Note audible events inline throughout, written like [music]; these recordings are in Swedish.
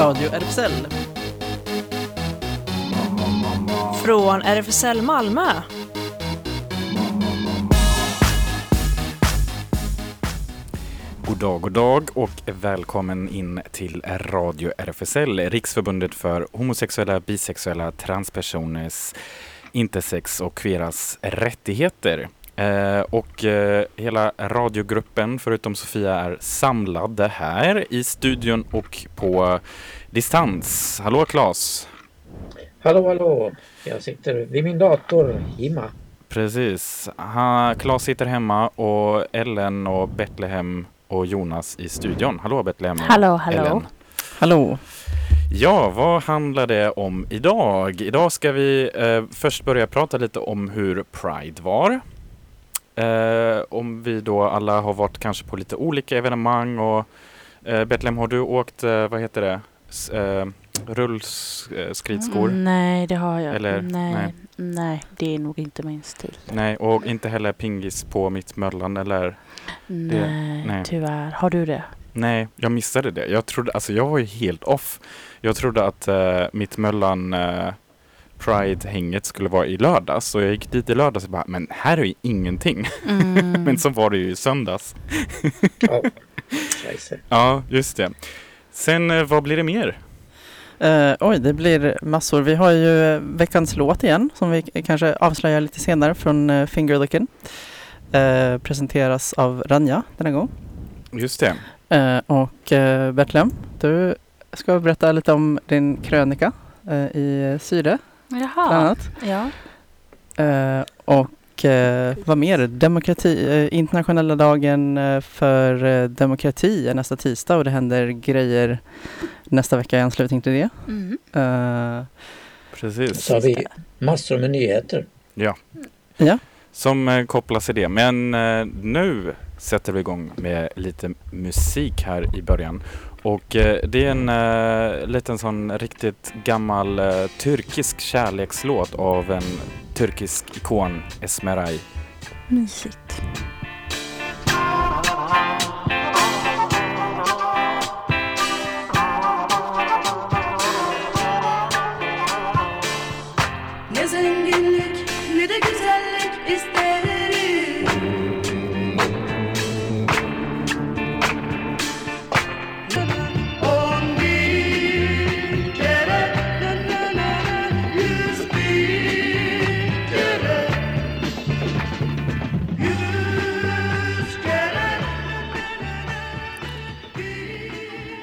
Radio RFSL. Från RFSL Malmö. God dag, god dag och välkommen in till Radio RFSL, Riksförbundet för homosexuella, bisexuella, transpersoners, intersex och queeras rättigheter. Eh, och eh, hela radiogruppen, förutom Sofia, är samlade här i studion och på distans. Hallå Claes! Hallå, hallå! Jag sitter vid min dator hemma. Precis. Ha, Claes sitter hemma och Ellen och Betlehem och Jonas i studion. Hallå Betlehem Hallå, hallå. Ellen. Hallå. Ja, vad handlar det om idag? Idag ska vi eh, först börja prata lite om hur Pride var. Eh, om vi då alla har varit kanske på lite olika evenemang och eh, Betlehem, har du åkt, eh, vad heter det, S eh, rullskridskor? Mm, nej, det har jag. Eller, nej, nej. nej. det är nog inte min stil. Nej, och inte heller pingis på Mittmöllan eller? Nej, nej. tyvärr. Har du det? Nej, jag missade det. Jag trodde, alltså jag var ju helt off. Jag trodde att uh, Mittmöllan uh, Pride-hänget skulle vara i lördags. Så jag gick dit i lördags och bara, men här är ju ingenting. Mm. [laughs] men så var det ju i söndags. Ja, scheisse. [laughs] Ja, just det. Sen, eh, vad blir det mer? Eh, oj, det blir massor. Vi har ju eh, veckans låt igen som vi kanske avslöjar lite senare från uh, Fingerlooking. Eh, presenteras av Ranja denna gång. Just det. Eh, och uh, Betlehem, du ska berätta lite om din krönika i Syre bland Jaha. annat. Ja. Eh, och eh, vad mer? Demokrati, eh, internationella dagen eh, för eh, demokrati är nästa tisdag och det händer grejer nästa vecka i anslutning till det. Mm. Precis. Så har vi massor med nyheter. Ja. Ja. Som kopplas till det. Men nu sätter vi igång med lite musik här i början. Och eh, det är en eh, liten sån riktigt gammal eh, turkisk kärlekslåt av en turkisk ikon, Esmeray. Mysigt.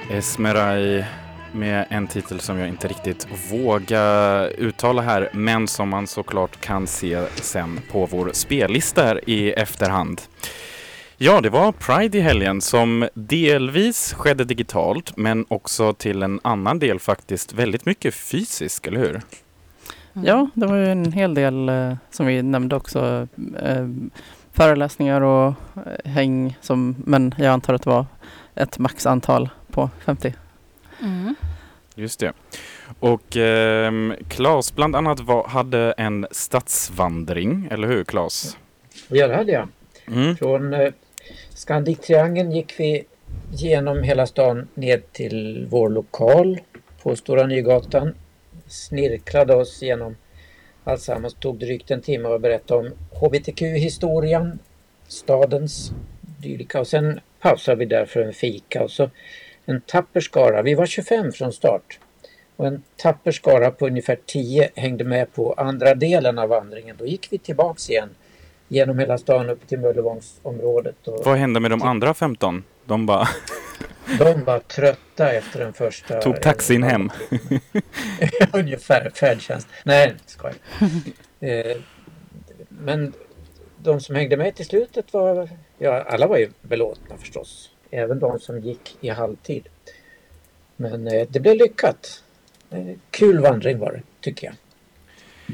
Esmeray med en titel som jag inte riktigt vågar uttala här, men som man såklart kan se sen på vår spellista här i efterhand. Ja, det var Pride i helgen som delvis skedde digitalt, men också till en annan del faktiskt väldigt mycket fysisk, eller hur? Ja, det var ju en hel del eh, som vi nämnde också. Eh, föreläsningar och eh, häng som, men jag antar att det var ett maxantal på 50. Mm. Just det. Och ehm, Claes bland annat var, hade en stadsvandring, eller hur Claes? Ja, det hade jag. Mm. Från eh, Scandic-triangeln gick vi genom hela stan ned till vår lokal på Stora Nygatan. Snirklade oss genom alltsammans. Tog drygt en timme att berätta om HBTQ-historien, stadens dylika. Och sen pausade vi där för en fika och så en tapper skara. Vi var 25 från start. Och en tapper skara på ungefär 10 hängde med på andra delen av vandringen. Då gick vi tillbaks igen genom hela stan upp till Möllevångsområdet. Vad hände med de andra 15? De bara [laughs] de var trötta efter den första... tog taxin hem. [laughs] Ungefär färdtjänst. Nej, skoj. [laughs] eh, men de som hängde med till slutet var... Ja, alla var ju belåtna förstås. Även de som gick i halvtid. Men eh, det blev lyckat. Eh, kul vandring var det, tycker jag.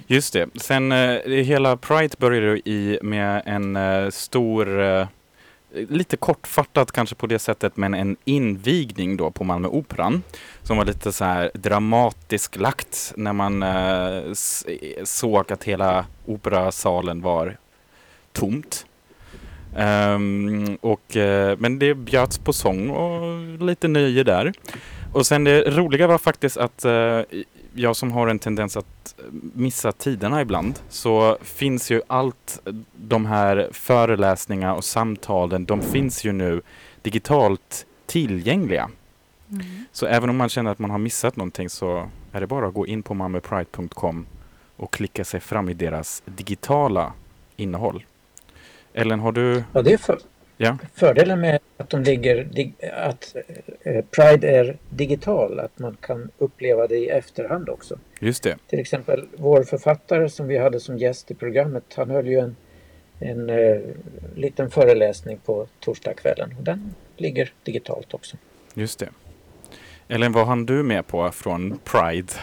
Just det. Sen eh, hela Pride började i med en eh, stor, eh, lite kortfattat kanske på det sättet, men en invigning då på Malmö Operan. Som var lite så här dramatisk lagt när man eh, såg att hela operasalen var tomt. Ehm, och, eh, men det bjöds på sång och lite nöje där. och sen det roliga var faktiskt att eh, jag som har en tendens att missa tiderna ibland så finns ju allt de här föreläsningarna och samtalen, de finns ju nu digitalt tillgängliga. Mm. Så även om man känner att man har missat någonting så är det bara att gå in på mammapride.com och klicka sig fram i deras digitala innehåll. Ellen, har du... Ja, det är för, Ja. fördelen med att de ligger, att eh, Pride är digital, att man kan uppleva det i efterhand också. Just det. Till exempel vår författare som vi hade som gäst i programmet, han höll ju en, en eh, liten föreläsning på torsdagskvällen och den ligger digitalt också. Just det. Ellen, vad hann du med på från Pride?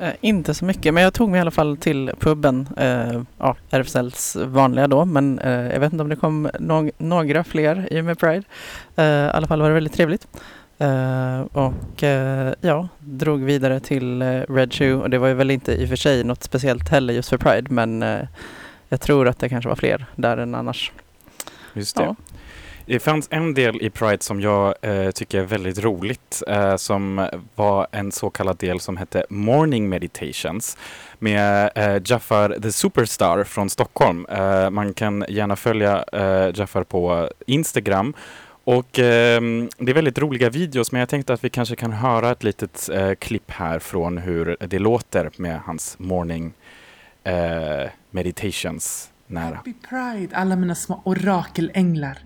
Eh, inte så mycket, men jag tog mig i alla fall till puben. Eh, ja, RFSLs vanliga då, men eh, jag vet inte om det kom nå- några fler i och med Pride. Eh, I alla fall var det väldigt trevligt. Eh, och eh, ja, drog vidare till Red Shoe och det var ju väl inte i och för sig något speciellt heller just för Pride, men jag tror att det kanske var fler där än annars. Just det. Ja. Det fanns en del i Pride som jag eh, tycker är väldigt roligt eh, som var en så kallad del som hette Morning Meditations med eh, Jaffar the Superstar från Stockholm. Eh, man kan gärna följa eh, Jaffar på Instagram och ehm, det är väldigt roliga videos men jag tänkte att vi kanske kan höra ett litet eh, klipp här från hur det låter med hans Morning eh, Meditations nära. Happy Pride alla mina små orakelänglar.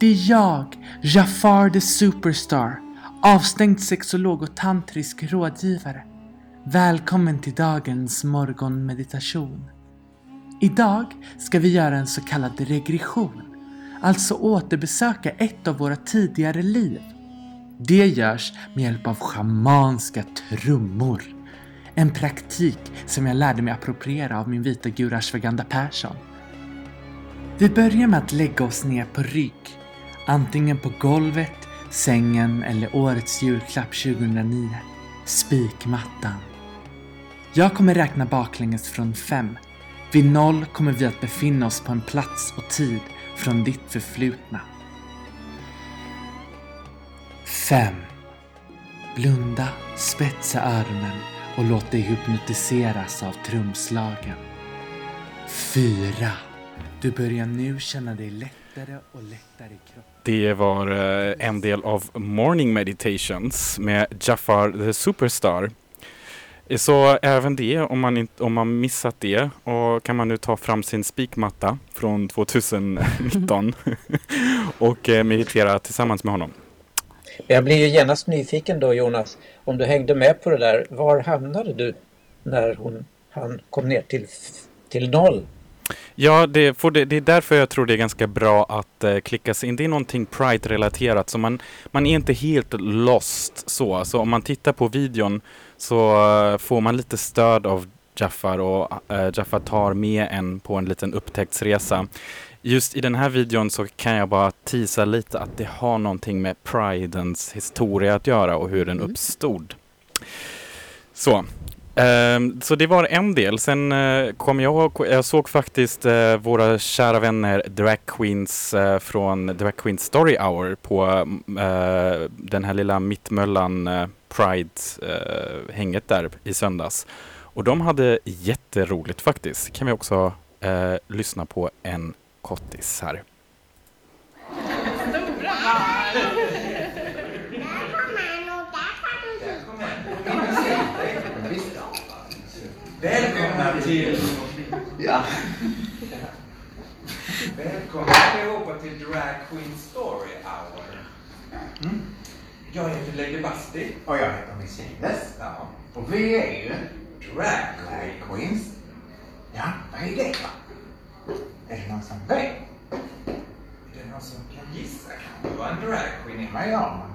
Det är jag, Jafar the Superstar, avstängd sexolog och tantrisk rådgivare. Välkommen till dagens morgonmeditation. Idag ska vi göra en så kallad regression, alltså återbesöka ett av våra tidigare liv. Det görs med hjälp av schamanska trummor. En praktik som jag lärde mig appropriera av min vita guru Ashwagandha Persson. Vi börjar med att lägga oss ner på rygg. Antingen på golvet, sängen eller årets julklapp 2009. Spikmattan. Jag kommer räkna baklänges från fem. Vid noll kommer vi att befinna oss på en plats och tid från ditt förflutna. Fem. Blunda, spetsa öronen och låt dig hypnotiseras av trumslagen. Fyra. Du börjar nu känna dig lättare och lättare i kroppen. Det var eh, en del av Morning Meditations med Jafar the Superstar. Så även det, om man, inte, om man missat det, och kan man nu ta fram sin spikmatta från 2019 [laughs] och eh, meditera tillsammans med honom. Jag blir ju genast nyfiken då Jonas, om du hängde med på det där, var hamnade du när hon, han kom ner till, till noll? Ja, det, får det, det är därför jag tror det är ganska bra att eh, klicka sig in. Det är någonting Pride-relaterat, så man, man är inte helt lost så. Så om man tittar på videon så eh, får man lite stöd av Jaffar och eh, Jaffar tar med en på en liten upptäcktsresa. Just i den här videon så kan jag bara tisa lite att det har någonting med Pridens historia att göra och hur den uppstod. Så, Ehm, så det var en del. Sen eh, kom jag jag såg faktiskt eh, våra kära vänner Drag Queens eh, från Drag Queens Story Hour på mm, den här lilla Mittmöllan Pride-hänget där i söndags. Och de hade jätteroligt faktiskt. Kan vi också eh, lyssna på en kottis här. Välkomna till... Ja. Välkomna allihopa till Drag Queen Story Hour. Mm. Jag heter Lady Basti. Och jag heter Mercedes. Ja. Och vi är ju Drag Drag Queen. Queens. Ja, vad är det va? Är det någon som vet? Är det någon som kan gissa kanske vad en drag queen är? Vad gör man?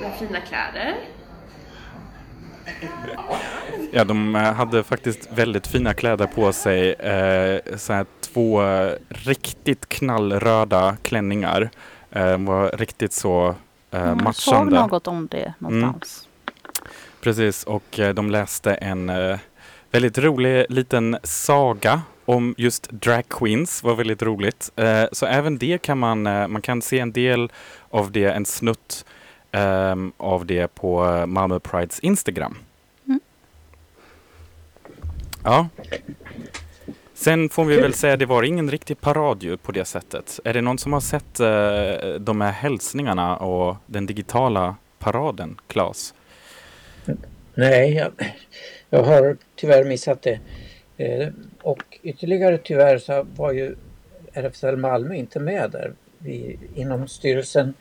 Med fina kläder. Ja, de eh, hade faktiskt väldigt fina kläder på sig. Eh, så här två riktigt knallröda klänningar. Eh, var riktigt så eh, Mm, Jag såg matchande. något om det någonstans. Precis, och eh, de läste en eh, väldigt rolig liten saga om just drag queens. var väldigt roligt. Så även det kan man, man kan se en del av det, en snutt ehm, av det på eh, Malmö Prides Instagram. Mm. Ja. Sen får vi väl säga det var ingen riktig parad ju på det sättet. Är det någon som har sett eh, de här hälsningarna och den digitala paraden, Claes? Nej, jag, jag har tyvärr missat det. Eh, och ytterligare tyvärr så var ju RFSL Malmö inte med där. Vi, inom styrelsen,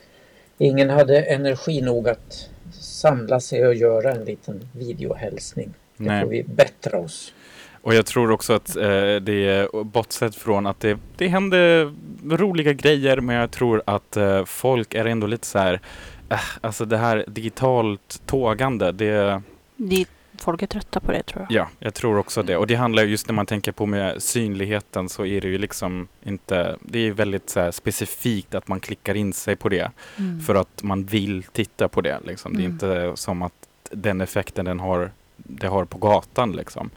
ingen hade energi nog att samla sig och göra en liten videohälsning. Det Nej. får vi bättra oss. Och jag tror också att eh, det är bortsett från att det, det händer roliga grejer men jag tror att eh, folk är ändå lite så här äh, alltså det här digitalt tågande det Det, folk är trötta på det tror jag. ja, jag tror också det. Och det handlar just när man tänker på med synligheten så är det ju liksom inte, det är väldigt så specifikt att man klickar in sig på det Mm. för att man vill titta på det liksom. Det är Mm. inte som att den effekten den har, det har på gatan liksom.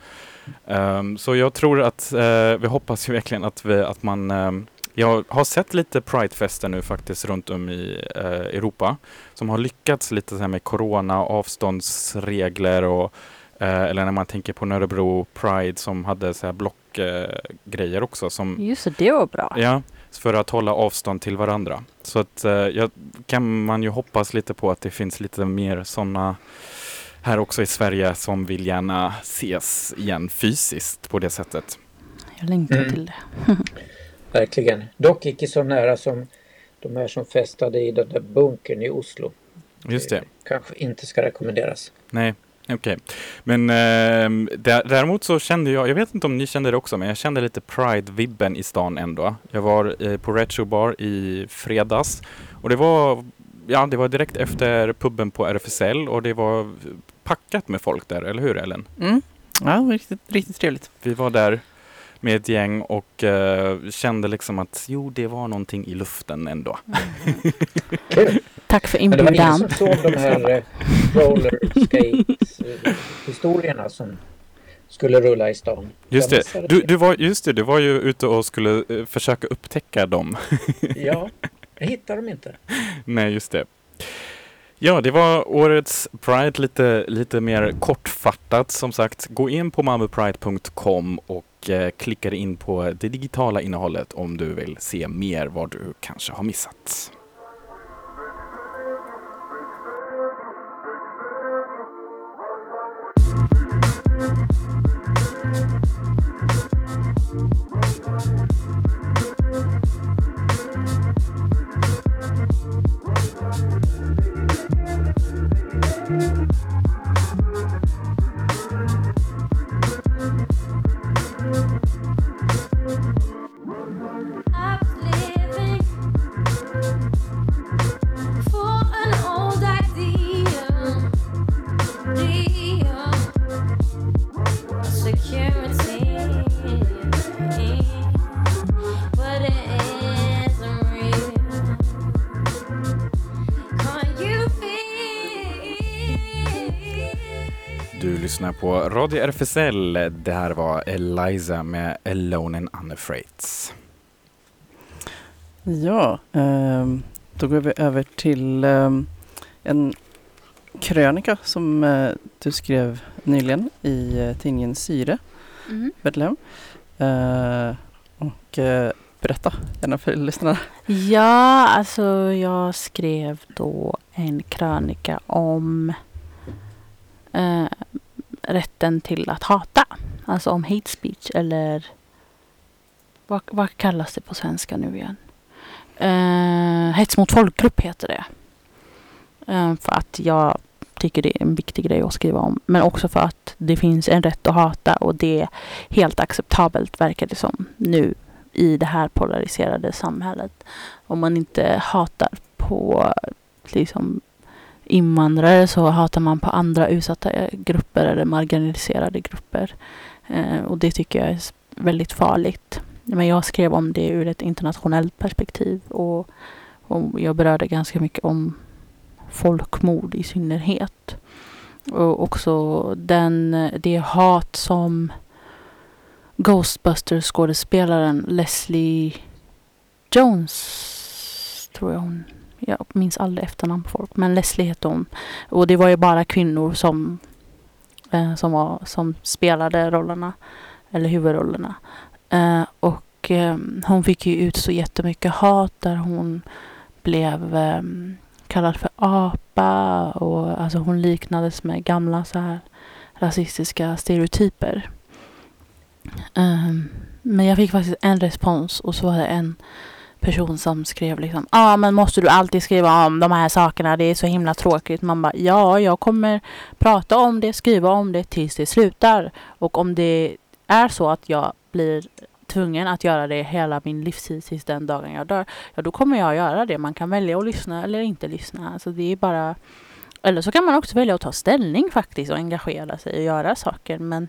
Ehm, så jag tror att, eh, vi hoppas ju verkligen att, vi, att man ehm, jag har sett lite Pridefester nu faktiskt runt om i eh, Europa som har lyckats lite så här med corona, avståndsregler och eh, eller när man tänker på Nörrebro Pride som hade så här blockgrejer eh, också som Just det, det var bra. Ja, för att hålla avstånd till varandra. Så att eh, jag, kan man ju hoppas lite på att det finns lite mer sådana här också i Sverige som vill gärna ses igen fysiskt på det sättet. Jag längtar Mm. till det. [laughs] Verkligen. Dock icke så nära som de här som festade i den där bunkern i Oslo. Just det. Kanske inte ska rekommenderas. Nej, okej. Men ehm, där, däremot så kände jag, jag vet inte om ni kände det också, men jag kände lite Pride-vibben i stan ändå. Jag var eh, på Retro Bar i fredags och det var, ja, det var direkt efter puben på RFSL och det var packat med folk där, eller hur Ellen? Mm. Ja, riktigt, riktigt trevligt. Vi var där med ett gäng och eh, kände liksom att jo, det var någonting i luften ändå. [laughs] Kul! Tack för Men det var ingen inbjudan. som såg de här eh, roller skates eh, historierna som skulle rulla i stan. Just det. Du, du, var, just det, du var ju ute och skulle eh, försöka upptäcka dem. [laughs] Ja, jag hittar dem inte. Nej, just det. Ja, det var årets Pride lite, lite mer kortfattat. Som sagt, gå in på malmöpride.com och och eh, klickar in på det digitala innehållet om du vill se mer vad du kanske har missat. I lyssnar på Radio RFSL. Det här var Eliza med Alone and Unafraid. Ja, ehm, då går vi över till ehm, en krönika som eh, du skrev nyligen i eh, tidningen Syre, Mm. Betlehem. Eh, och berätta gärna för lyssnarna. Ja, alltså jag skrev då en krönika om eh, rätten till att hata. Alltså om hate speech eller vad, vad kallas det på svenska nu igen? Eh, hets mot folkgrupp heter det. Eh, för att jag tycker det är en viktig grej att skriva om. Men också för att det finns en rätt att hata och det är helt acceptabelt verkar det som nu i det här polariserade samhället. Om man inte hatar på liksom invandrare så hatar man på andra utsatta grupper eller marginaliserade grupper. Eh, och det tycker jag är väldigt farligt. Men jag skrev om det ur ett internationellt perspektiv och, och jag berörde ganska mycket om folkmord i synnerhet. Och också den, det hat som Ghostbusters-skådespelaren Leslie Jones, tror jag hon jag minns aldrig efternamn på folk, men Leslie hette hon. Och det var ju bara kvinnor som, eh, som, var, som spelade rollerna, eller huvudrollerna. Eh, och eh, hon fick ju ut så jättemycket hat där hon blev eh, kallad för apa och alltså hon liknades med gamla så här rasistiska stereotyper. Eh, men jag fick faktiskt en respons och så var det en person som skrev liksom Ja ah, men måste du alltid skriva om de här sakerna? Det är så himla tråkigt. Man bara ja, jag kommer prata om det, skriva om det tills det slutar. Och om det är så att jag blir tvungen att göra det hela min livstid tills den dagen jag dör. Ja, då kommer jag göra det. Man kan välja att lyssna eller inte lyssna. Alltså det är bara eller så kan man också välja att ta ställning faktiskt och engagera sig och göra saker. Men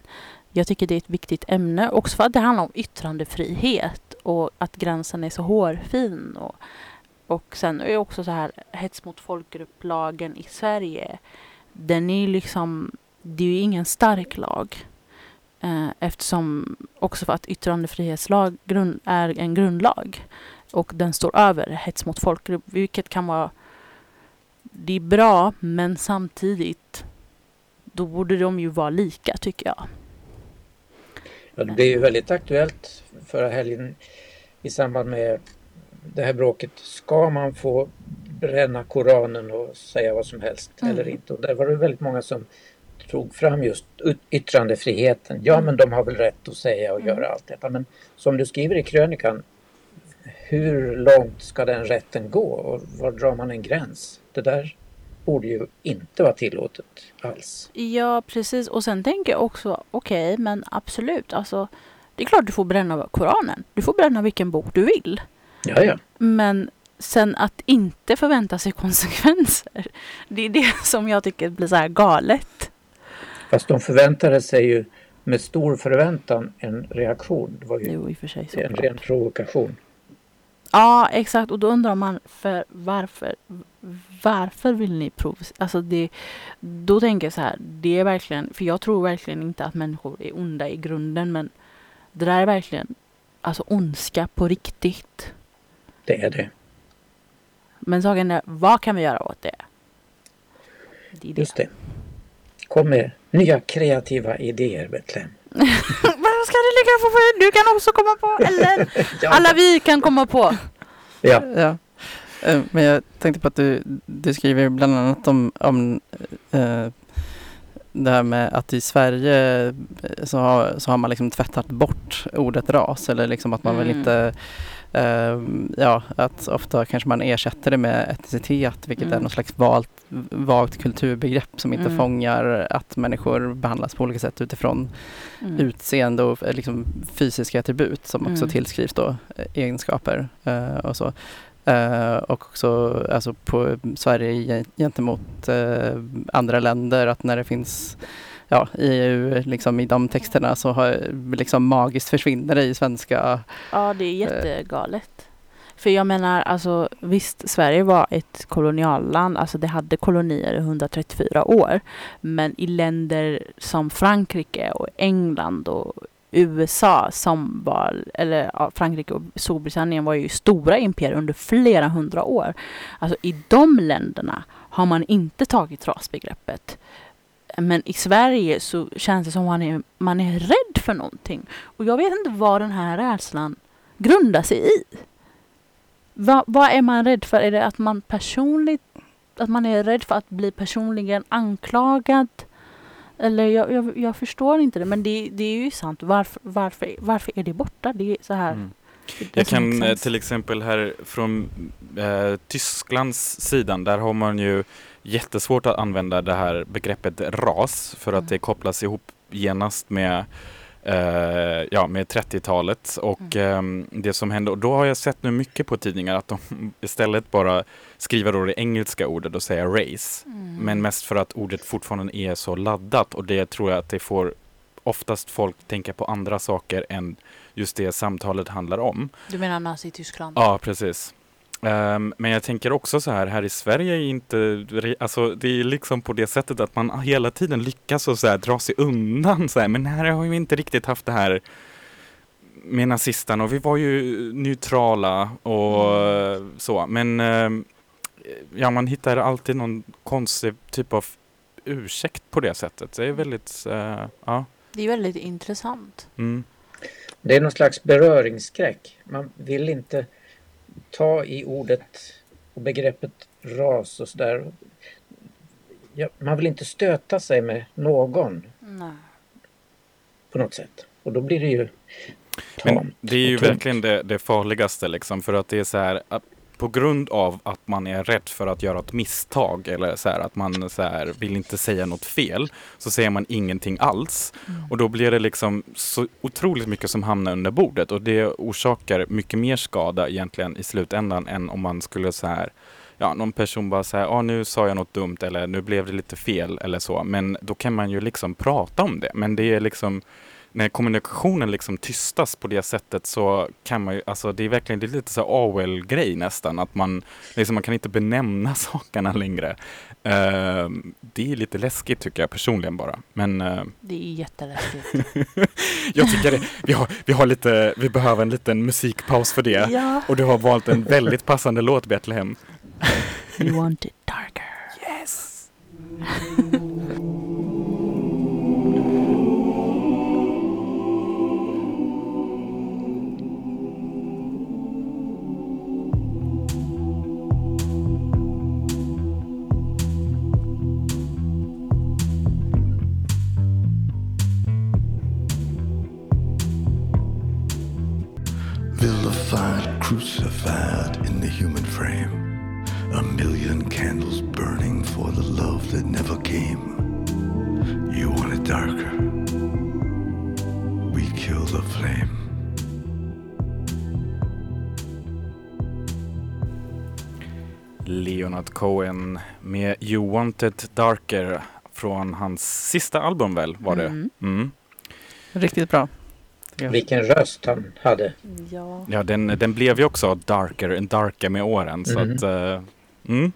jag tycker det är ett viktigt ämne också för att det handlar om yttrandefrihet och att gränsen är så hårfin. Och, och sen är också så här hets mot folkgrupp-lagen i Sverige. Den är liksom, det är ju ingen stark lag. Eh, eftersom också för att yttrandefrihetslag grund, är en grundlag. Och den står över hets mot folkgrupp, vilket kan vara det är bra, men samtidigt då borde de ju vara lika tycker jag. Ja, det är ju väldigt aktuellt förra helgen i samband med det här bråket. Ska man få bränna Koranen och säga vad som helst Mm. eller inte? Och där var det väldigt många som tog fram just yt- yttrandefriheten. Ja, men de har väl rätt att säga och göra allt detta. Men som du skriver i krönikan, hur långt ska den rätten gå och var drar man en gräns? Det där borde ju inte vara tillåtet alls. Ja, precis. Och sen tänker jag också, okej, men absolut, alltså det är klart du får bränna Koranen. Du får bränna vilken bok du vill. Ja, ja. Men sen att inte förvänta sig konsekvenser, det är det [laughs] som jag tycker blir så här galet. Fast de förväntade sig ju med stor förväntan en reaktion. Det var ju Jo, i och för sig en ren provokation. Ja, exakt. Och då undrar man för varför. Varför vill ni provocera? Alltså det, då tänker jag så här. Det är verkligen, för jag tror verkligen inte att människor är onda i grunden. Men det där är verkligen alltså ondska på riktigt. Det är det. Men saken är, vad kan vi göra åt det? Det är det. Just det. Kom med nya kreativa idéer Betlehem. [laughs] Vad ska det ligga för? Du kan också komma på. Eller [laughs] Ja. alla vi kan komma på. Ja, Ja. Eh, Men jag tänkte på att du, du skriver bland annat om, om eh, det här med att i Sverige eh, så har, så har man liksom tvättat bort ordet ras eller liksom att man vill Mm. inte eh, ja, att ofta kanske man ersätter det med etnicitet vilket är Mm. något slags valt, vagt kulturbegrepp som inte Mm. fångar att människor behandlas på olika sätt utifrån Mm. utseende och eh, liksom fysiska attribut som också Mm. tillskrivs då eh, egenskaper eh, och så. Eh, och också alltså på eh, Sverige gentemot eh, andra länder att när det finns ja, i EU, liksom i de texterna så har, liksom magiskt försvinner det i svenska. Ja, det är jättegalet. För jag menar, alltså visst, Sverige var ett kolonialland, alltså det hade kolonier i 134 år. Men i länder som Frankrike och England och USA som var, eller ja, Frankrike och Storbritannien var ju stora imperier under flera hundra år. Alltså i de länderna har man inte tagit rasbegreppet. Men i Sverige så känns det som man är, man är rädd för någonting. Och jag vet inte vad den här rädslan grundar sig i. Va, vad är man rädd för? Är det att man personligt, att man är rädd för att bli personligen anklagad? Eller jag, jag, jag förstår inte det, men det, det är ju sant. Varför, varför, varför är det borta? Det är så här. Mm. Jag kan eh, till exempel här från eh, Tysklands sidan, där har man ju jättesvårt att använda det här begreppet ras för att Mm. det kopplas ihop genast med eh, ja, med 30-talet och ehm, det som hände. Och då har jag sett nu mycket på tidningar att de istället bara skriver då det engelska ordet och säger race. Mm. Men mest för att ordet fortfarande är så laddat och det tror jag att det får oftast folk tänka på andra saker än just det samtalet handlar om. Du menar Nazityskland? Ja, precis. Ehm, men jag tänker också så här, här i Sverige är inte, alltså det är liksom på det sättet att man hela tiden lyckas och så här dra sig undan så här, men här har vi inte riktigt haft det här med nazisterna och vi var ju neutrala och Mm. så, men ehm, ja man hittar alltid någon konstig typ av ursäkt på det sättet. Det är väldigt, eh, ja. Det är väldigt intressant. Mm. Det är någon slags beröringsskräck. Man vill inte ta i ordet och begreppet ras och sådär. Ja, man vill inte stöta sig med någon Nej. på något sätt. Och då blir det ju Men tamt. det är ju verkligen det, det farligaste liksom för att det är så här att på grund av att man är rädd för att göra ett misstag eller så här att man så här vill inte säga något fel så säger man ingenting alls och då blir det liksom så otroligt mycket som hamnar under bordet och det orsakar mycket mer skada egentligen i slutändan än om man skulle så här ja, någon person bara säger, ah, nu sa jag något dumt eller nu blev det lite fel eller så. Men då kan man ju liksom prata om det. Men det är liksom, när kommunikationen liksom tystas på det sättet så kan man ju, alltså det är verkligen, det är lite så Orwell-grej nästan, att man, liksom, man kan inte benämna [laughs] sakerna längre. Eh, det är lite läskigt tycker jag personligen bara. Men eh, Det är jätteläskigt. [laughs] jag tycker det, vi, har, vi, har lite, vi behöver en liten musikpaus för det. ja. Och du har valt en väldigt passande låt Betlehem. You want it darker. Yes! [laughs] Cohen med You Want It Darker från hans sista album väl var det? Mm. Mm. Riktigt bra. Vilken röst han hade. Ja. Ja, den, den blev ju också darker and darker med åren. Så Mhm. att, mm.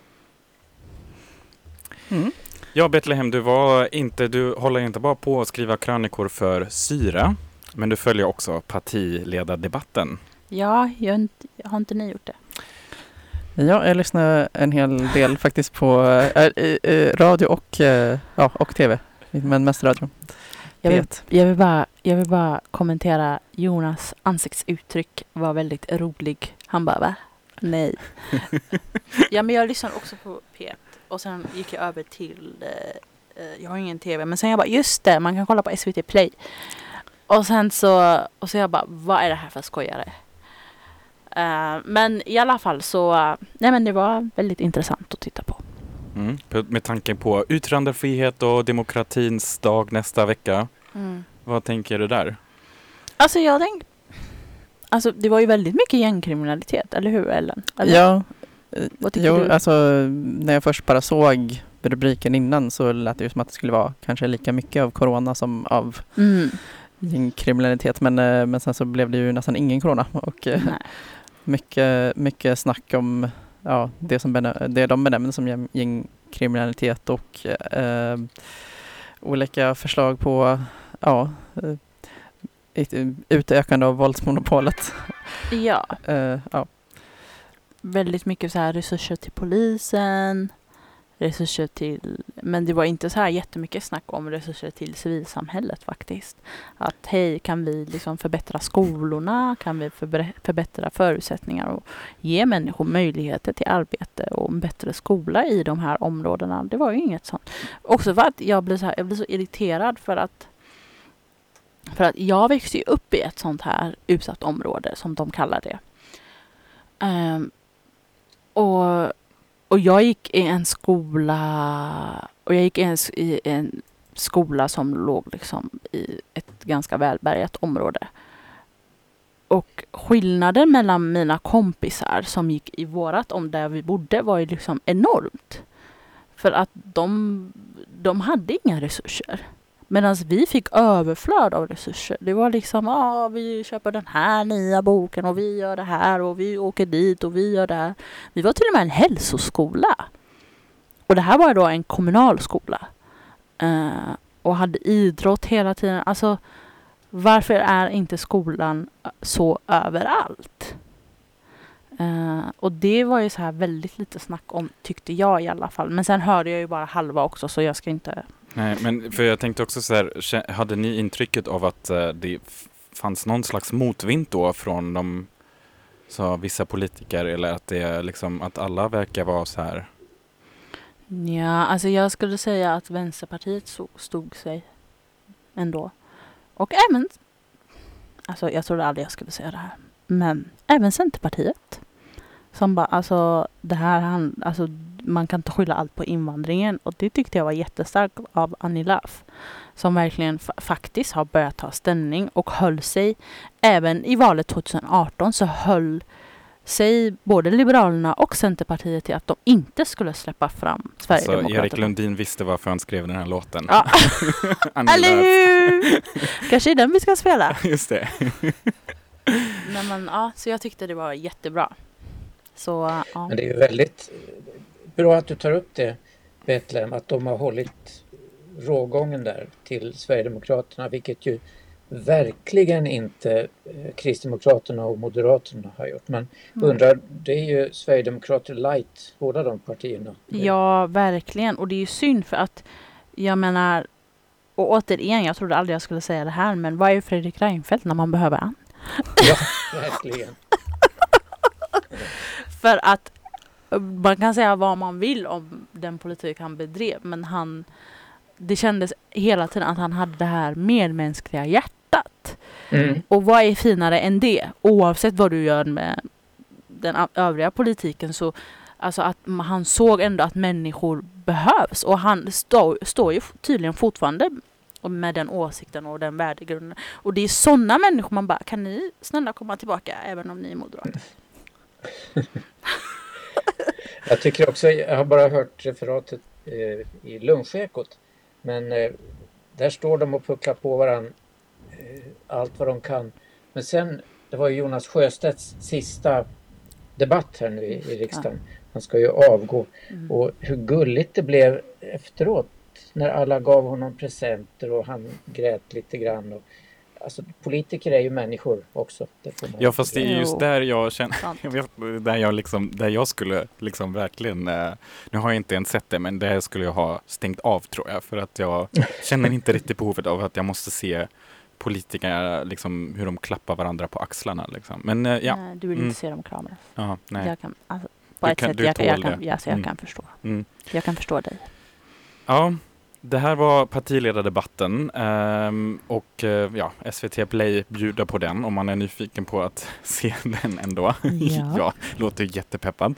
Mm. Ja, Betlehem, du, var inte, du håller inte bara på att skriva krönikor för Syra, men du följer också partiledardebatten. Ja, jag har, inte, har inte ni gjort det? Ja, jag lyssnar en hel del faktiskt på eh, radio och, eh, ja, och tv. Men mest radio. Jag vill, Vet. jag, vill bara, jag vill bara kommentera Jonas ansiktsuttryck var väldigt rolig. Han bara va? Nej. [laughs] ja men jag lyssnade också på P1 och sen gick jag över till, eh, jag har ingen tv, men sen jag bara just det, man kan kolla på SVT Play. Och sen så, och så jag bara vad är det här för skojare? Eh, men i alla fall så, nej men det var väldigt intressant att titta på. Mm. Med tanke på yttrandefrihet och demokratins dag nästa vecka. Vad tänker du där? Alltså jag tänk, alltså det var ju väldigt mycket gängkriminalitet, eller hur Ellen? Eller, Ja, Vad tycker jo, du? alltså när jag först bara såg rubriken innan så lät det ju som att det skulle vara kanske lika mycket av corona som av Mm. gängkriminalitet. Men, eh, men sen så blev det ju nästan ingen corona och eh, Nej. Mycket, mycket snack om ja, det, som benä- det de benämner som gäng- gängkriminalitet och eh, olika förslag på ja, eh, ett utökande av våldsmonopolet. Ja, [laughs] Eh, ja. väldigt mycket så här resurser till polisen, resurser till, men det var inte så här jättemycket snack om resurser till civilsamhället faktiskt. Att hej, kan vi liksom förbättra skolorna? Kan vi förbättra förutsättningar och ge människor möjligheter till arbete och en bättre skola i de här områdena? Det var ju inget sånt. Också för att jag blir så, här, jag blir så irriterad för att för att jag växte ju upp i ett sånt här utsatt område som de kallar det. Um, och, och jag gick i en skola och jag gick i en, i en skola som låg liksom i ett ganska välbärgat område. Och skillnaden mellan mina kompisar som gick i vårat om där vi bodde var ju liksom enormt. För att de, de hade inga resurser. Medan vi fick överflöd av resurser. Det var liksom, ja ah, vi köper den här nya boken och vi gör det här och vi åker dit och vi gör det här. Vi var till och med en hälsoskola. Och det här var då en kommunal skola. Eh, och hade idrott hela tiden. Alltså, varför är inte skolan så överallt? Eh, och det var ju så här väldigt lite snack om, tyckte jag i alla fall. Men sen hörde jag ju bara halva också så jag ska inte... Nej, men för jag tänkte också så här, hade ni intrycket av att eh, det fanns någon slags motvind då från de så vissa politiker eller att det liksom att alla verkar vara så här Ja, alltså jag skulle säga att Vänsterpartiet stod sig ändå. Och även... Alltså jag trodde aldrig jag skulle säga det här. Men även Centerpartiet. Som bara, alltså det här alltså man kan inte skylla allt på invandringen. Och det tyckte jag var jättestarkt av Annie Lööf. Som verkligen fa- faktiskt har börjat ta ställning och höll sig. Även i valet 2018 så höll sig både Liberalerna och Centerpartiet till att de inte skulle släppa fram Så Sverigedemokraterna. Erik Lundin visste varför han skrev den här låten. Ja. [laughs] Eller hur? Kanske är den vi ska spela. [laughs] Just det. Nej, men, ja, så jag tyckte det var jättebra. Så ja. Men det är ju väldigt bra att du tar upp det Betlehem, att de har hållit rågången där till Sverigedemokraterna, vilket ju verkligen inte eh, Kristdemokraterna och Moderaterna har gjort. Man Mm. undrar, det är ju Sverigedemokrater light, båda de partierna. ja, verkligen. Och det är ju synd för att jag menar och återigen, jag trodde aldrig jag skulle säga det här, men vad är Fredrik Reinfeldt när man behöver han? Ja, verkligen. [laughs] För att man kan säga vad man vill om den politik han bedrev, men han det kändes hela tiden att han hade det här medmänskliga hjärtat. Mm. Och vad är finare än det? Oavsett vad du gör med den övriga politiken så alltså att han såg ändå att människor behövs och han stå, står ju f- tydligen fortfarande med den åsikten och den värdegrunden. Och det är sådana människor man bara, kan ni snälla komma tillbaka även om ni är moderater? [laughs] Jag tycker också, jag har bara hört referatet eh, i lunchekot, men eh, där står de och pucklar på varandra eh, allt vad de kan. Men sen, det var ju Jonas Sjöstedts sista debatt här nu i, i riksdagen. Han ska ju avgå. Mm. Och hur gulligt det blev efteråt när alla gav honom presenter och han grät lite grann. Och, alltså politiker är ju människor också. Det får man Ja fast det är just där jag känner, Sant. [laughs] jag vet, där jag liksom, där jag skulle liksom verkligen, eh, nu har jag inte ens sett det, men där skulle jag ha stängt av tror jag, för att jag [laughs] känner inte riktigt behovet av att jag måste se politiker, liksom hur de klappar varandra på axlarna liksom. Men eh, ja, Nej, du vill Mm. inte se dem kramas. ja nej. Jag kan, alltså, på Du ett kan- sätt, du jag, jag, kan, det. ja, så jag Mm. kan förstå. Mm. Jag kan förstå dig. Ja, det här var partiledardebatten ehm, och eh, ja, SVT Play bjuder på den om man är nyfiken på att [laughs] se den ändå. Ja. [laughs] ja låter jättepeppad.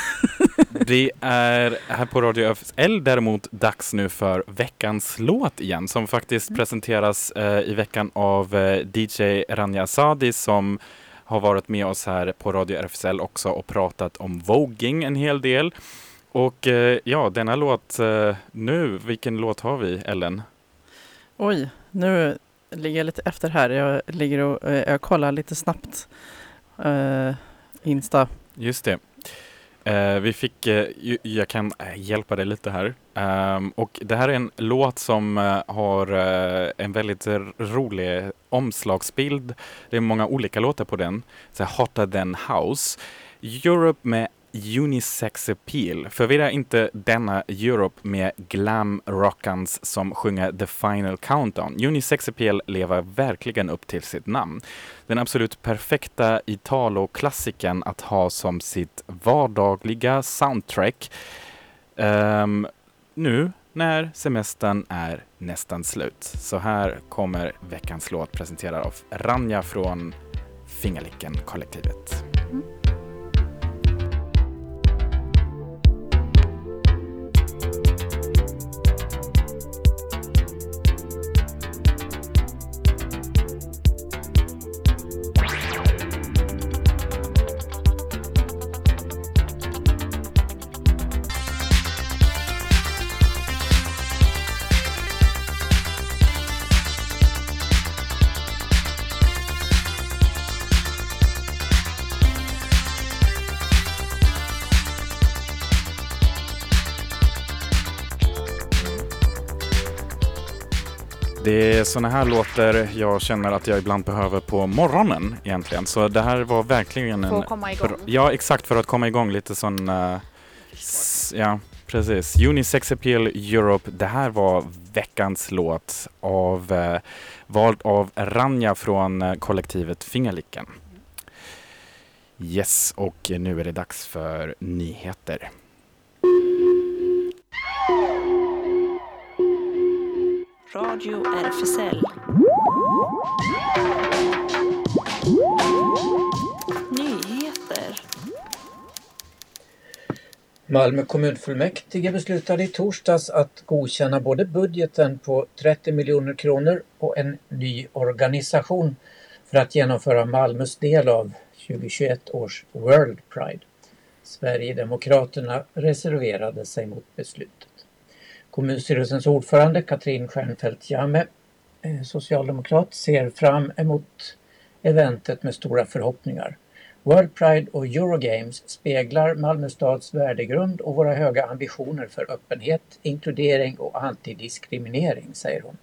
[laughs] det är här på Radio FSL däremot dags nu för veckans låt igen som faktiskt Mm. presenteras eh, i veckan av eh, DJ Rania Sadi som har varit med oss här på Radio RFSL också och pratat om voging en hel del. Och eh, ja, denna låt eh, nu, vilken låt har vi Ellen? Oj, nu ligger jag lite efter här. Jag ligger och eh, jag kollar lite snabbt. Uh, Insta. Just det. Eh, vi fick, ju- jag kan hjälpa dig lite här. Ehm, och det här är en låt som eh, har en väldigt rolig omslagsbild. Det är många olika låtar på den. Så här, Hotter than House. Europe med Unisex Appeal. Förvirra inte denna Europe med glam rockans som sjunger The Final Countdown. Unisex Appeal lever verkligen upp till sitt namn. Den absolut perfekta Italo-klassikern att ha som sitt vardagliga soundtrack. Um, nu när semestern är nästan slut. Så här kommer veckans låt presenterad av Ranja från Fingerlicken-kollektivet. Mm. Såna här låtar jag känner att jag ibland behöver på morgonen egentligen. Så det här var verkligen en... För att komma igång. Ja, exakt för att komma igång lite sån... s- ja, precis. Unisex Appeal Europe. Det här var veckans låt av eh, vald av Ranja från eh, kollektivet Fingerlicken. Yes, och nu är det dags för nyheter. Radio RFSL. Nyheter. Malmö kommunfullmäktige beslutade i torsdags att godkänna både budgeten på 30 miljoner kronor och en ny organisation för att genomföra Malmös del av 2021 års World Pride. Sverigedemokraterna reserverade sig mot beslutet. Kommunstyrelsens ordförande Katrin Stjernfeldt Jammeh, eh, socialdemokrat, ser fram emot eventet med stora förhoppningar. World Pride och Eurogames speglar Malmö stads värdegrund och våra höga ambitioner för öppenhet, inkludering och antidiskriminering, säger hon.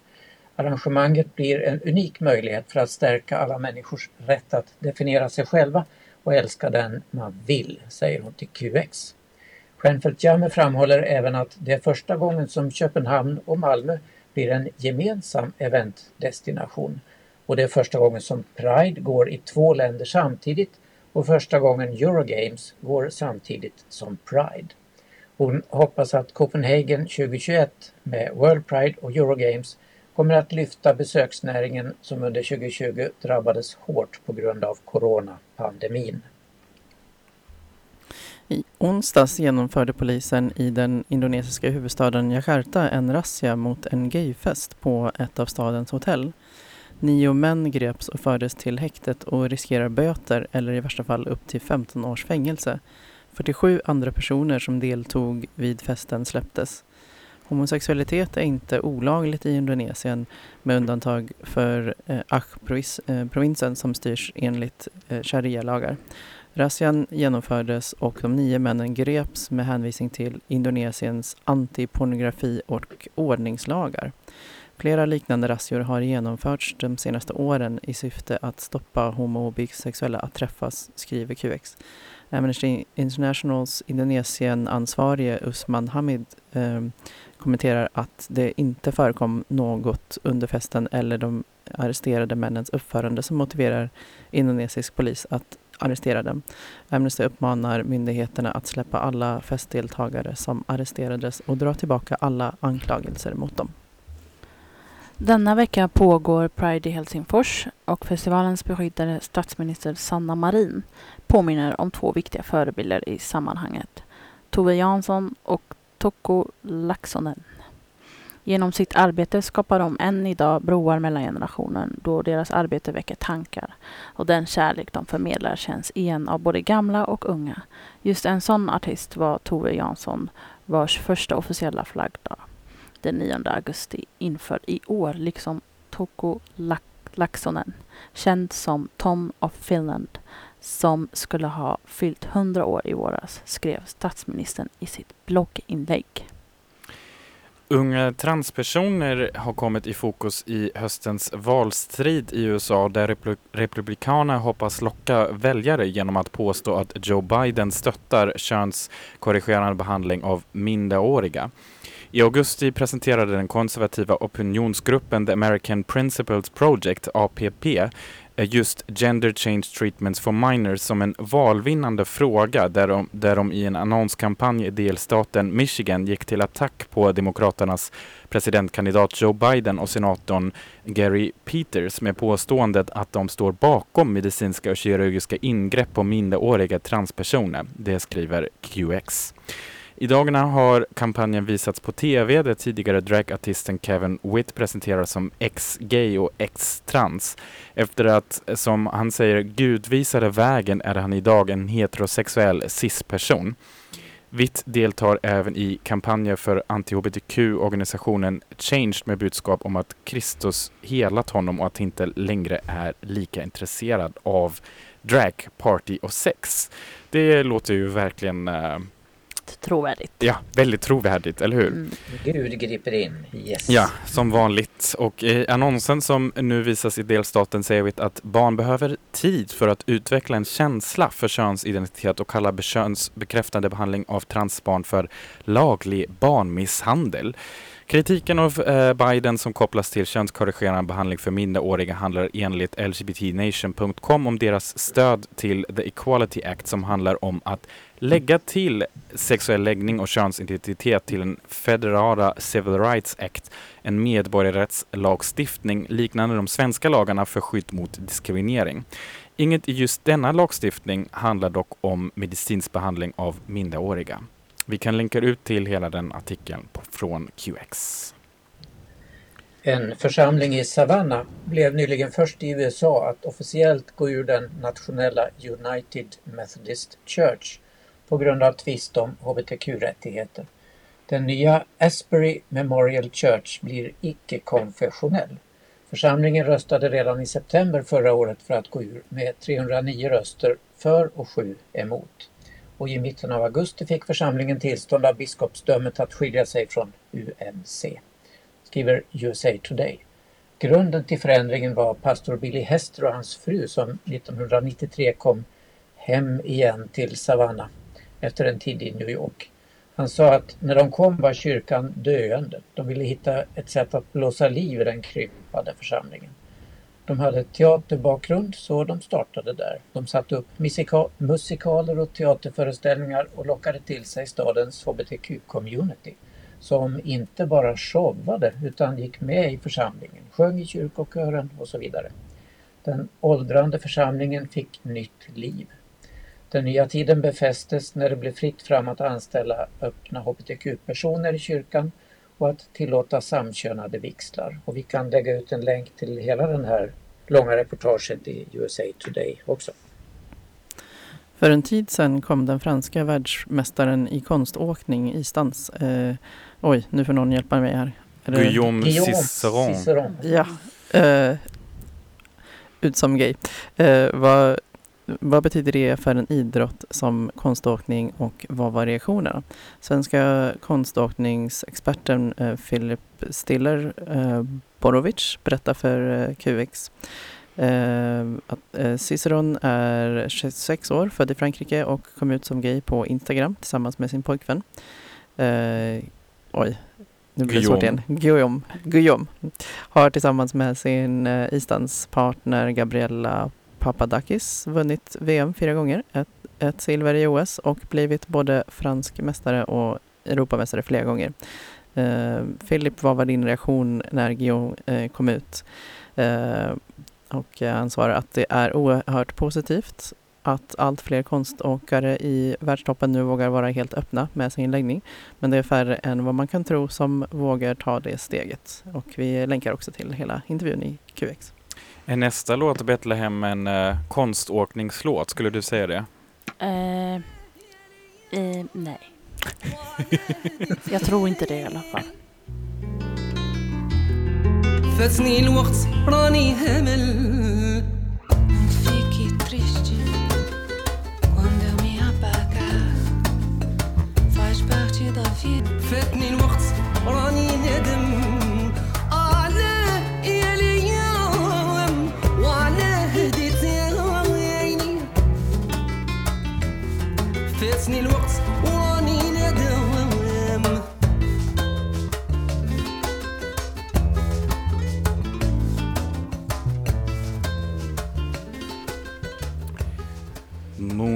Arrangemanget blir en unik möjlighet för att stärka alla människors rätt att definiera sig själva och älska den man vill, säger hon till QX. Stjernfeldt Jammeh framhåller även att det är första gången som Köpenhamn och Malmö blir en gemensam eventdestination. Och det är första gången som Pride går i två länder samtidigt och första gången Eurogames går samtidigt som Pride. Hon hoppas att Copenhagen 2021 med World Pride och Eurogames kommer att lyfta besöksnäringen som under 2020 drabbades hårt på grund av coronapandemin. I onsdags genomförde polisen i den indonesiska huvudstaden Jakarta en razzia mot en gayfest på ett av stadens hotell. Nio män greps och fördes till häktet och riskerar böter eller i värsta fall upp till 15 års fängelse. 47 andra personer som deltog vid festen släpptes. Homosexualitet är inte olagligt i Indonesien med undantag för eh, Aceh-provinsen som styrs enligt eh, sharia-lagar. Razzian genomfördes och de nio männen greps med hänvisning till Indonesiens antipornografi och ordningslagar. Flera liknande razzior har genomförts de senaste åren i syfte att stoppa homo och bisexuella att träffas, skriver QX. Amnesty Internationals Indonesien-ansvarige Usman Hamid eh, kommenterar att det inte förekom något under festen eller de arresterade männens uppförande som motiverar indonesisk polis att arrestera dem. Amnesty uppmanar myndigheterna att släppa alla festdeltagare som arresterades och dra tillbaka alla anklagelser mot dem. Denna vecka pågår Pride i Helsingfors och festivalens beskyddade statsminister Sanna Marin påminner om två viktiga förebilder i sammanhanget. Tove Jansson och Tocco Laxonen. Genom sitt arbete skapar de än idag broar mellan generationer då deras arbete väcker tankar och den kärlek de förmedlar känns igen av både gamla och unga. Just en sån artist var Tove Jansson vars första officiella flaggdag den 9 augusti införd i år, liksom Toko Lak- Laxonen, känd som Tom of Finland, som skulle ha fyllt 100 år i våras, skrev statsministern i sitt blogginlägg. Unga transpersoner har kommit i fokus i höstens valstrid i USA där Republikanerna hoppas locka väljare genom att påstå att Joe Biden stöttar könskorrigerande behandling av minderåriga. I augusti presenterade den konservativa opinionsgruppen The American Principles Project, APP, är just Gender Change Treatments for Minors som en valvinnande fråga där de, där de i en annonskampanj i delstaten Michigan gick till attack på Demokraternas presidentkandidat Joe Biden och senatorn Gary Peters med påståendet att de står bakom medicinska och kirurgiska ingrepp på minderåriga transpersoner. Det skriver QX. I dagarna har kampanjen visats på TV där tidigare dragartisten Kevin Witt presenteras som ex-gay och ex-trans. Efter att, som han säger, Gud visade vägen är han idag en heterosexuell cis-person. Witt deltar även i kampanjer för anti-hbtq-organisationen Changed med budskap om att Kristus helat honom och att han inte längre är lika intresserad av drag, party och sex. Det låter ju verkligen eh, väldigt trovärdigt. Ja, väldigt trovärdigt, eller hur? Mm. Gud griper in. Yes. Ja, som vanligt. Och i annonsen som nu visas i delstaten säger vi att barn behöver tid för att utveckla en känsla för könsidentitet och kallar be- könsbekräftande behandling av transbarn för laglig barnmisshandel. Kritiken av eh, Biden som kopplas till könskorrigerande behandling för minderåriga handlar enligt LGBTnation.com om deras stöd till The Equality Act som handlar om att lägga till sexuell läggning och könsidentitet till den federala Civil Rights Act, en medborgarrättslagstiftning liknande de svenska lagarna för skydd mot diskriminering. Inget i just denna lagstiftning handlar dock om medicinsk behandling av minderåriga. Vi kan länka ut till hela den artikeln på, från QX. En församling i Savannah blev nyligen först i USA att officiellt gå ur den nationella United Methodist Church på grund av tvist om hbtq-rättigheter. Den nya Asbury Memorial Church blir icke-konfessionell. Församlingen röstade redan i september förra året för att gå ur med 309 röster för och 7 emot. Och i mitten av augusti fick församlingen tillstånd av biskopsdömet att skilja sig från UMC skriver USA Today. Grunden till förändringen var pastor Billy Hester och hans fru som 1993 kom hem igen till Savannah efter en tid i New York. Han sa att när de kom var kyrkan döende. De ville hitta ett sätt att blåsa liv i den krympande församlingen. De hade teaterbakgrund så de startade där. De satte upp musika- musikaler och teaterföreställningar och lockade till sig stadens hbtq-community som inte bara showade utan gick med i församlingen, sjöng i kyrkokören och så vidare. Den åldrande församlingen fick nytt liv. Den nya tiden befästes när det blev fritt fram att anställa öppna hbtq-personer i kyrkan och att tillåta samkönade vigslar. Och vi kan lägga ut en länk till hela den här långa reportaget i USA Today också. För en tid sedan kom den franska världsmästaren i konståkning i stans. Eh, oj, nu får någon hjälpa mig här. Är det- Guillaume Guillaume Ciceron. Ciceron. Ja. Eh, ut som gay. Eh, vad, vad betyder det för en idrott som konståkning och vad var reaktionerna? Svenska konståkningsexperten eh, Philip Stiller eh, Borovic berättar för eh, QX eh, att eh, Ciceron är 26 år, född i Frankrike och kom ut som gay på Instagram tillsammans med sin pojkvän. Eh, oj, nu blir det svårt igen. Guillaume. Guillaume har tillsammans med sin eh, isdanspartner Gabriella Papadakis vunnit VM fyra gånger, ett, ett silver i OS och blivit både fransk mästare och Europamästare flera gånger. Eh, Philip, vad var din reaktion när Guillaume eh, kom ut? Eh, och han svarar att det är oerhört positivt att allt fler konståkare i världstoppen nu vågar vara helt öppna med sin läggning. Men det är färre än vad man kan tro som vågar ta det steget. Och vi länkar också till hela intervjun i QX. Är nästa låt Betlehem en eh, konståkningslåt? Skulle du säga det? Eh, eh, nej. [laughs] Jag tror inte det i alla fall. فاتني الوقت راني همل Fiquei triste quando eu me apagar. Faz parte da vida. فاتني الوقت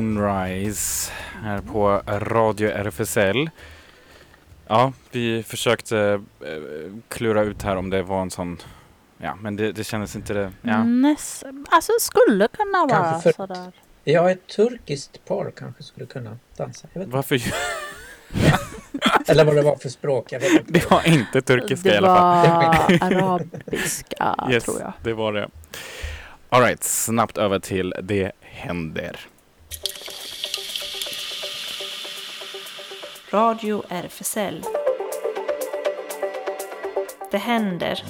Moonrise här på Radio RFSL. Ja, vi försökte eh, klura ut här om det var en sån, ja men det, det kändes inte det, ja. Näs, alltså skulle kunna vara Kanske för- sådär. Ja, ett turkiskt par kanske skulle kunna dansa. Jag vet inte. Varför? [laughs] Eller vad det var för språk. Jag vet inte. Det var inte turkiska i Det alla fall. var arabiska Yes, tror jag. det var det. Alright, snabbt över till Det händer. Radio RFSL. Det händer.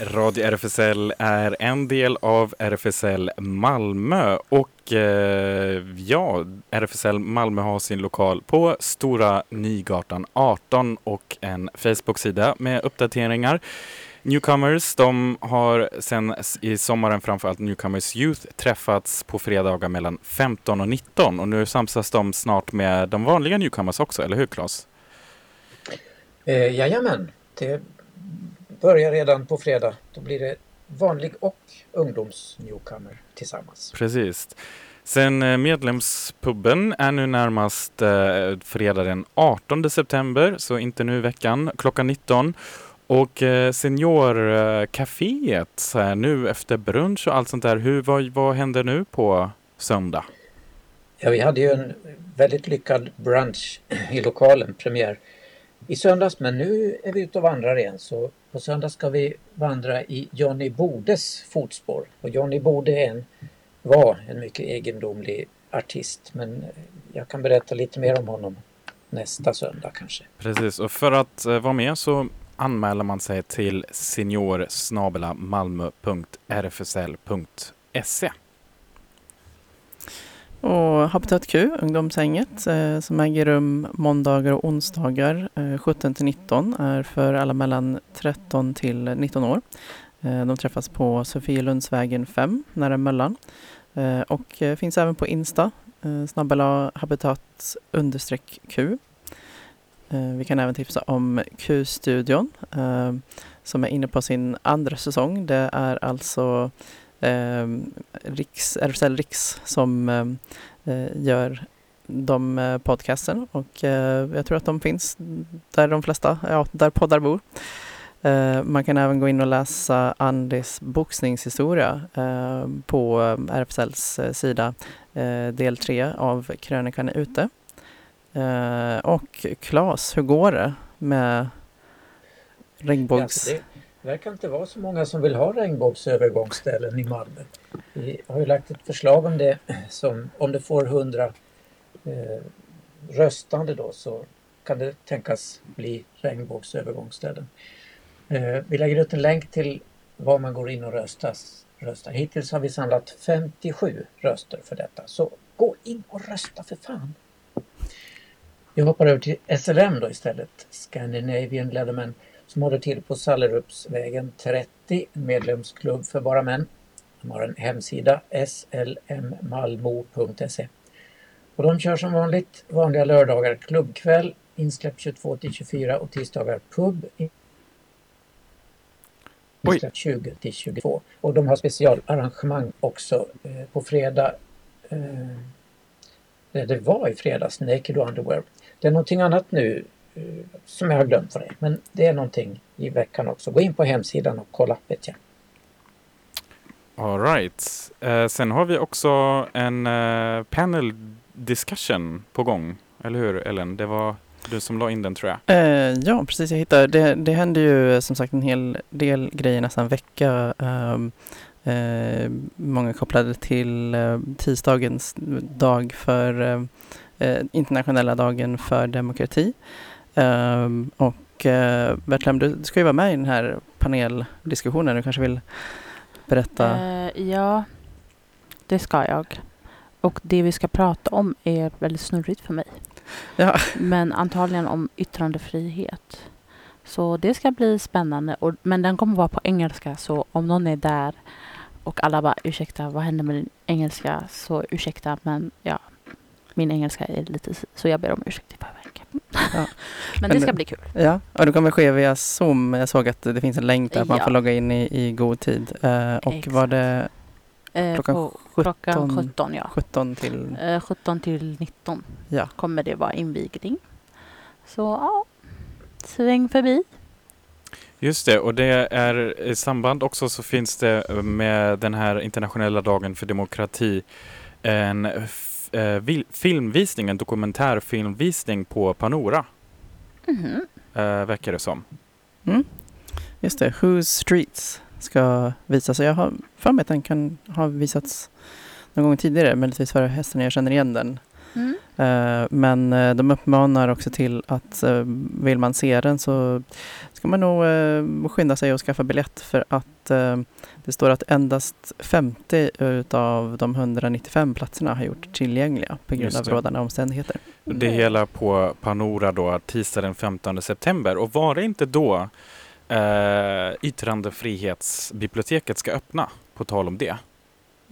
Radio RFSL är en del av RFSL Malmö och eh, ja, RFSL Malmö har sin lokal på Stora Nygatan 18 och en Facebook-sida med uppdateringar. Newcomers, de har sen i sommaren framförallt Newcomers Youth träffats på fredagar mellan 15 och 19 och nu samsas de snart med de vanliga Newcomers också, eller hur Claes? Eh, jajamän, det börjar redan på fredag. Då blir det vanlig och ungdoms-newcomer tillsammans. Precis. Sen eh, medlemspubben är nu närmast eh, fredag den 18 september, så inte nu i veckan, klockan 19. Och eh, seniorcaféet, här, nu efter brunch och allt sånt där, hur, vad, vad händer nu på söndag? Ja, vi hade ju en väldigt lyckad brunch i lokalen, premiär i söndags, men nu är vi ute och vandrar igen. Så på söndag ska vi vandra i Johnny Bodes fotspår. Och Johnny Bode är en, var en mycket egendomlig artist, men jag kan berätta lite mer om honom nästa söndag kanske. Precis, och för att eh, vara med så anmäler man sig till seniorsnabelamalmo.rfsl.se. Och Habitat Q, ungdomshänget, eh, som äger rum måndagar och onsdagar eh, 17 till 19 är för alla mellan 13 till 19 år. Eh, de träffas på Sofielundsvägen 5, nära Möllan. Eh, och eh, finns även på Insta, eh, snabbela habitat understreck Q. Eh, vi kan även tipsa om Q-studion som är inne på sin andra säsong. Det är alltså eh, Riks, RFSL Riks som ehm, eh, gör de eh, podcasten och eh, jag tror att de finns där de flesta, ja, där poddar bor. Eh, man kan även gå in och läsa Andis boxningshistoria eh, på eh, RFSLs eh, sida. Eh, del 3 av krönikan är ute. Eh, och Claes, hur går det med regnbågs... Ja, alltså det det verkar inte vara så många som vill ha regnbågsövergångsställen i Malmö. Vi har ju lagt ett förslag om det som om det får 100 eh, röstande då så kan det tänkas bli regnbågsövergångsställen. Eh, vi lägger ut en länk till var man går in och röstas, röstar. Hittills har vi samlat 57 röster för detta. Så gå in och rösta för fan! Jag hoppar över till SLM då istället. Scandinavian Leatherman som håller till på Sallerupsvägen 30, en medlemsklubb för bara män. De har en hemsida, slmmalmo.se. Och de kör som vanligt vanliga lördagar klubbkväll, insläpp 22 till 24 och tisdagar pub. Insläpp 20 till 22. Och de har specialarrangemang också eh, på fredag. Eh, det var i fredags, Naked Underwear. Det är någonting annat nu som jag har glömt det är. Men det är någonting i veckan också. Gå in på hemsidan och kolla vet jag. All right. Eh, sen har vi också en eh, panel discussion på gång. Eller hur Ellen? Det var du som la in den tror jag. Eh, ja, precis. Jag hittade. Det, det händer ju eh, som sagt en hel del grejer nästan vecka. ehm, eh, många kopplade till eh, tisdagens dag för eh, eh, internationella dagen för demokrati. Ehm, och eh, Bertlem, du ska ju vara med i den här paneldiskussionen. Du kanske vill berätta? Eh, ja, det ska jag. Och det vi ska prata om är väldigt snurrigt för mig. Ja. Men antagligen om yttrandefrihet. Så det ska bli spännande. Och, men den kommer vara på engelska så om någon är där och alla bara ursäkta, vad händer med din engelska? Så ursäkta, men ja, min engelska är lite så jag ber om ursäkt i förväg. Ja. [laughs] men det ska bli kul. Ja, och det kommer ske via Zoom. Jag såg att det finns en länk där man Ja. får logga in i, i god tid. Eh, och Exakt. var det Eh, klockan på 17, klockan 17, ja. 17 till... Eh, 17 till 19 Ja. kommer det vara invigning. Så ja, sväng förbi. Just det, och det är i samband också så finns det med den här internationella dagen för demokrati en eh, filmvisning, en dokumentärfilmvisning på Panora, Mhm. eh, verkar det som. Mm. Just det, Whose Streets ska visas. Jag har för mig att den kan ha visats någon gång tidigare, möjligtvis för hästen jag känner igen den. Eh, Men eh, de uppmanar också till att eh, vill man se den så ska man nog skynda sig och skaffa biljett för att det står att endast 50 utav de 195 platserna har gjort tillgängliga på grund av rådande omständigheter. Det hela på Panora då tisdag den 15 september. Och var det inte då eh, yttrandefrihetsbiblioteket ska öppna? På tal om det.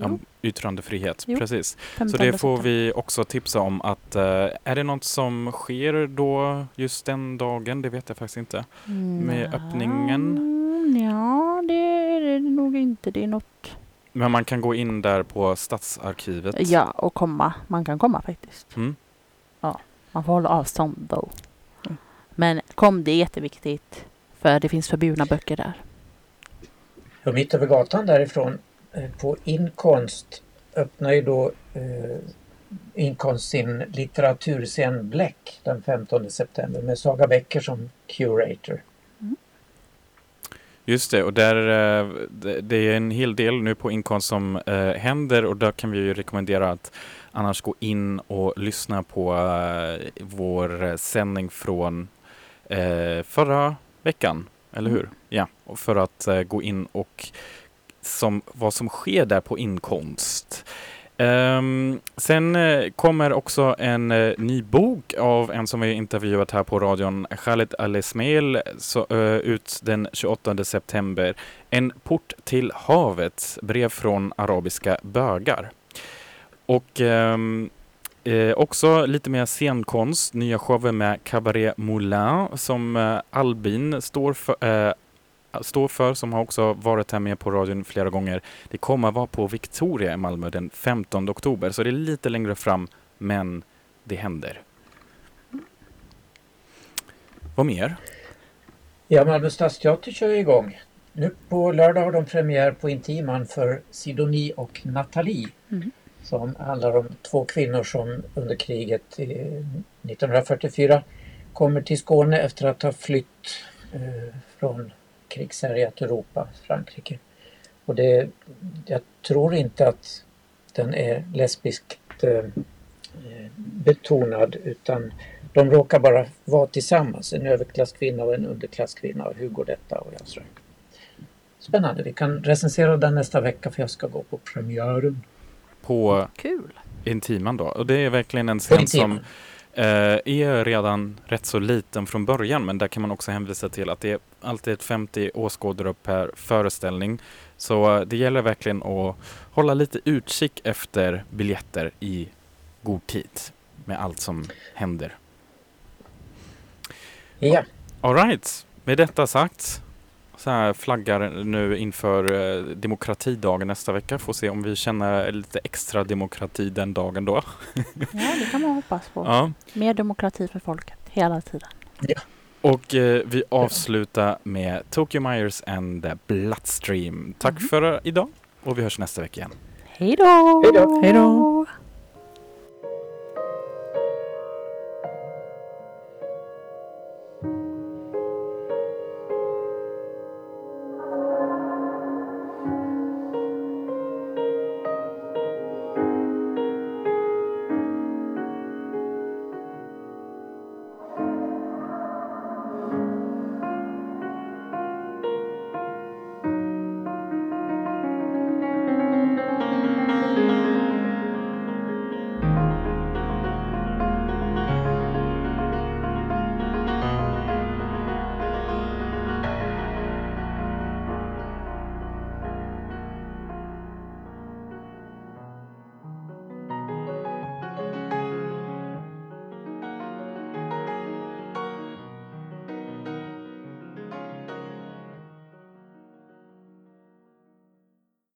Om yttrandefrihet, Jo, precis. Så 15 det får vi också tipsa om att eh, är det något som sker då just den dagen? Det vet jag faktiskt inte. med öppningen? Mm, Ja, det är det nog inte. Det är något. Men man kan gå in där på Stadsarkivet. Ja, och komma. Man kan komma faktiskt. Mm. Man får hålla avstånd då. Men kom, det är jätteviktigt. För det finns förbjudna böcker där. Och mitt över gatan därifrån på Inkonst öppnar ju då eh, Inkonst sin litteraturscen Bläck den 15 september med Saga Becker som curator. Just det, och där, eh, det- är en hel del nu på Inkonst som eh, händer och där kan vi ju rekommendera att annars gå in och lyssna på eh, vår eh, sändning från eh, förra veckan, eller hur? Ja, och för att eh, gå in och som, vad som sker där på inkomst. Um, sen eh, kommer också en uh, ny bok av en som vi intervjuat här på radion, Khaled Al-Esmail, så, eh, ut den 28 september. En port till havet, brev från arabiska bögar. Och um, eh, också lite mer scenkonst, nya shower med Cabaret Moulin som eh, Albin står för, eh, står för, som har också varit här med på radion flera gånger. Det kommer att vara på Victoria i Malmö den 15 oktober, så det är lite längre fram, men det händer. Vad mer? Ja, Malmö stadsteater kör igång. Nu på lördag har de premiär på Intiman för Sidonie och Nathalie. Mm. Som handlar om två kvinnor som under kriget eh, 1944 kommer till Skåne efter att ha flytt eh, från krigshärjat Europa, Frankrike. Och det, jag tror inte att den är lesbiskt eh, betonad utan de råkar bara vara tillsammans, en överklasskvinna och en underklasskvinna. Och hur går detta? Och jag tror. Spännande, vi kan recensera den nästa vecka för jag ska gå på premiären. På Kul! Intiman då. Och det är verkligen en scen som Intiman. Är redan rätt så liten från början, men där kan man också hänvisa till att det är alltid ett 50 åskådare per föreställning. Så eh, det gäller verkligen att hålla lite utkik efter biljetter i god tid med allt som händer. Ja, Alright, med detta sagt så här flaggar nu inför eh, demokratidagen nästa vecka. Får se om vi känner lite extra demokrati den dagen då. [laughs] Ja, det kan man hoppas på. Ja. Mer demokrati för folket hela tiden. Och eh, vi avslutar med Tokyo Myers and the Bloodstream. Tack för idag och vi hörs nästa vecka igen. Hej då! Hej då! Hej då!